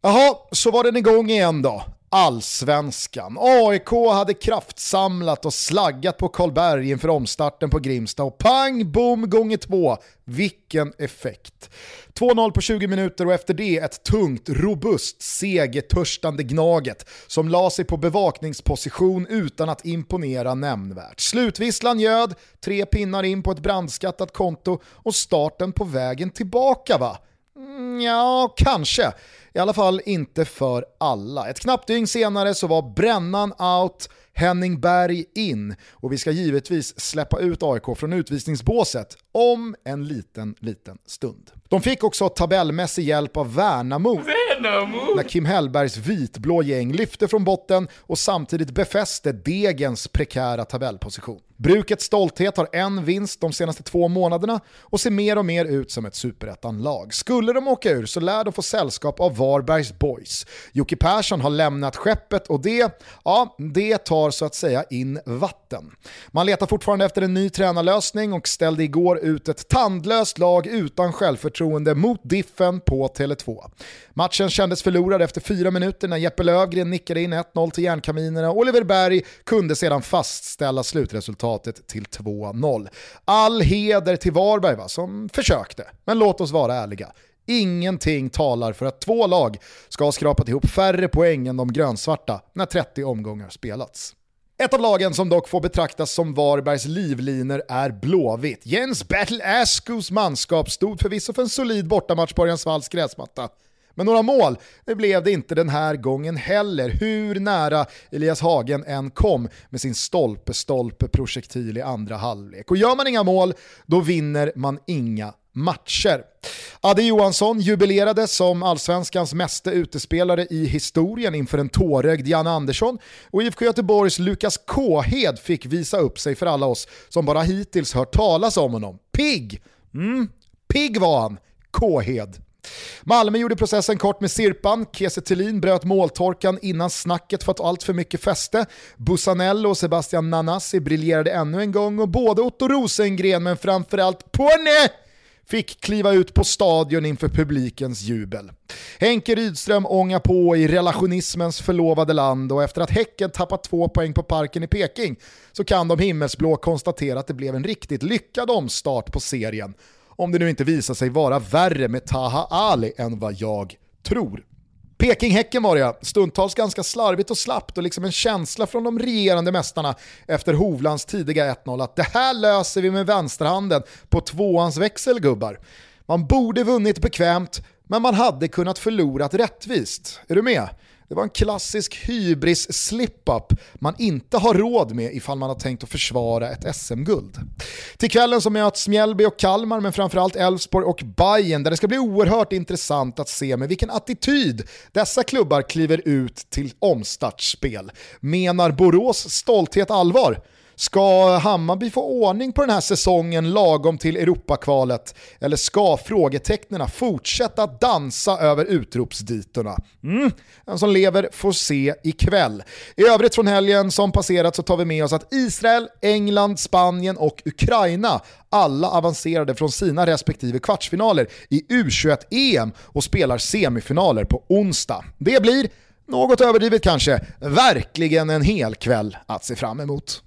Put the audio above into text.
Jaha, så var den igång igen då. Allsvenskan. AIK hade kraftsamlat och slaggat på Karlberg inför omstarten på Grimsta och pang bom gånger två. Vilken effekt. 2-0 på 20 minuter och efter det ett tungt, robust, segertörstande Gnaget som la sig på bevakningsposition utan att imponera nämnvärt. Slutvisslan ljöd, tre pinnar in på ett brandskattat konto och starten på vägen tillbaka va? Mm, ja, kanske. I alla fall inte för alla. Ett knappt dygn senare så var brännan out, Henning Berg in och vi ska givetvis släppa ut AIK från utvisningsbåset om en liten, liten stund. De fick också tabellmässig hjälp av Värnamo, Värnamo. när Kim Hellbergs vitblå gäng lyfte från botten och samtidigt befäste Degens prekära tabellposition. Brukets stolthet har en vinst de senaste två månaderna och ser mer och mer ut som ett superettan-lag. Skulle de åka ur så lär de få sällskap av Varbergs boys. Jocke Persson har lämnat skeppet och det, ja, det tar så att säga in vatten. Man letar fortfarande efter en ny tränarlösning och ställde igår ut ett tandlöst lag utan självförtroende mot Diffen på Tele2. Matchen kändes förlorad efter fyra minuter när Jeppe Lövgren nickade in 1-0 till järnkaminerna och Oliver Berg kunde sedan fastställa slutresultatet till 2-0. All heder till Varberg va, som försökte, men låt oss vara ärliga. Ingenting talar för att två lag ska ha skrapat ihop färre poäng än de grönsvarta när 30 omgångar spelats. Ett av lagen som dock får betraktas som Varbergs livliner är Blåvitt. Jens Bertil Askos manskap stod förvisso för en solid bortamatch på Örjansvalls gräsmatta. Men några mål det blev det inte den här gången heller, hur nära Elias Hagen än kom med sin stolpe-stolpe-projektil i andra halvlek. Och gör man inga mål, då vinner man inga matcher. Adde Johansson jubilerade som allsvenskans meste utespelare i historien inför en tårögd Janne Andersson och IFK Göteborgs Lukas Kåhed fick visa upp sig för alla oss som bara hittills hört talas om honom. Pigg! Mm, pigg var han, Kåhed. Malmö gjorde processen kort med Sirpan, Kiese bröt måltorkan innan snacket fått allt för mycket fäste. Busanello och Sebastian Nanasi briljerade ännu en gång och både Otto Rosengren men framförallt Pone fick kliva ut på stadion inför publikens jubel. Henke Rydström ångar på i relationismens förlovade land och efter att Häcken tappat två poäng på parken i Peking så kan de himmelsblå konstatera att det blev en riktigt lyckad omstart på serien. Om det nu inte visar sig vara värre med Taha Ali än vad jag tror. Peking-Häcken var det ja, stundtals ganska slarvigt och slappt och liksom en känsla från de regerande mästarna efter Hovlands tidiga 1-0 att det här löser vi med vänsterhanden på tvåans växel gubbar. Man borde vunnit bekvämt, men man hade kunnat förlorat rättvist. Är du med? Det var en klassisk hybris slip-up man inte har råd med ifall man har tänkt att försvara ett SM-guld. Till kvällen så möts Mjällby och Kalmar men framförallt Elfsborg och Bayern där det ska bli oerhört intressant att se med vilken attityd dessa klubbar kliver ut till omstartsspel. Menar Borås stolthet allvar? Ska Hammarby få ordning på den här säsongen lagom till Europakvalet? Eller ska frågetecknen fortsätta dansa över utropsditorna? Mm. Den som lever får se ikväll. I övrigt från helgen som passerat så tar vi med oss att Israel, England, Spanien och Ukraina alla avancerade från sina respektive kvartsfinaler i U21-EM och spelar semifinaler på onsdag. Det blir, något överdrivet kanske, verkligen en hel kväll att se fram emot.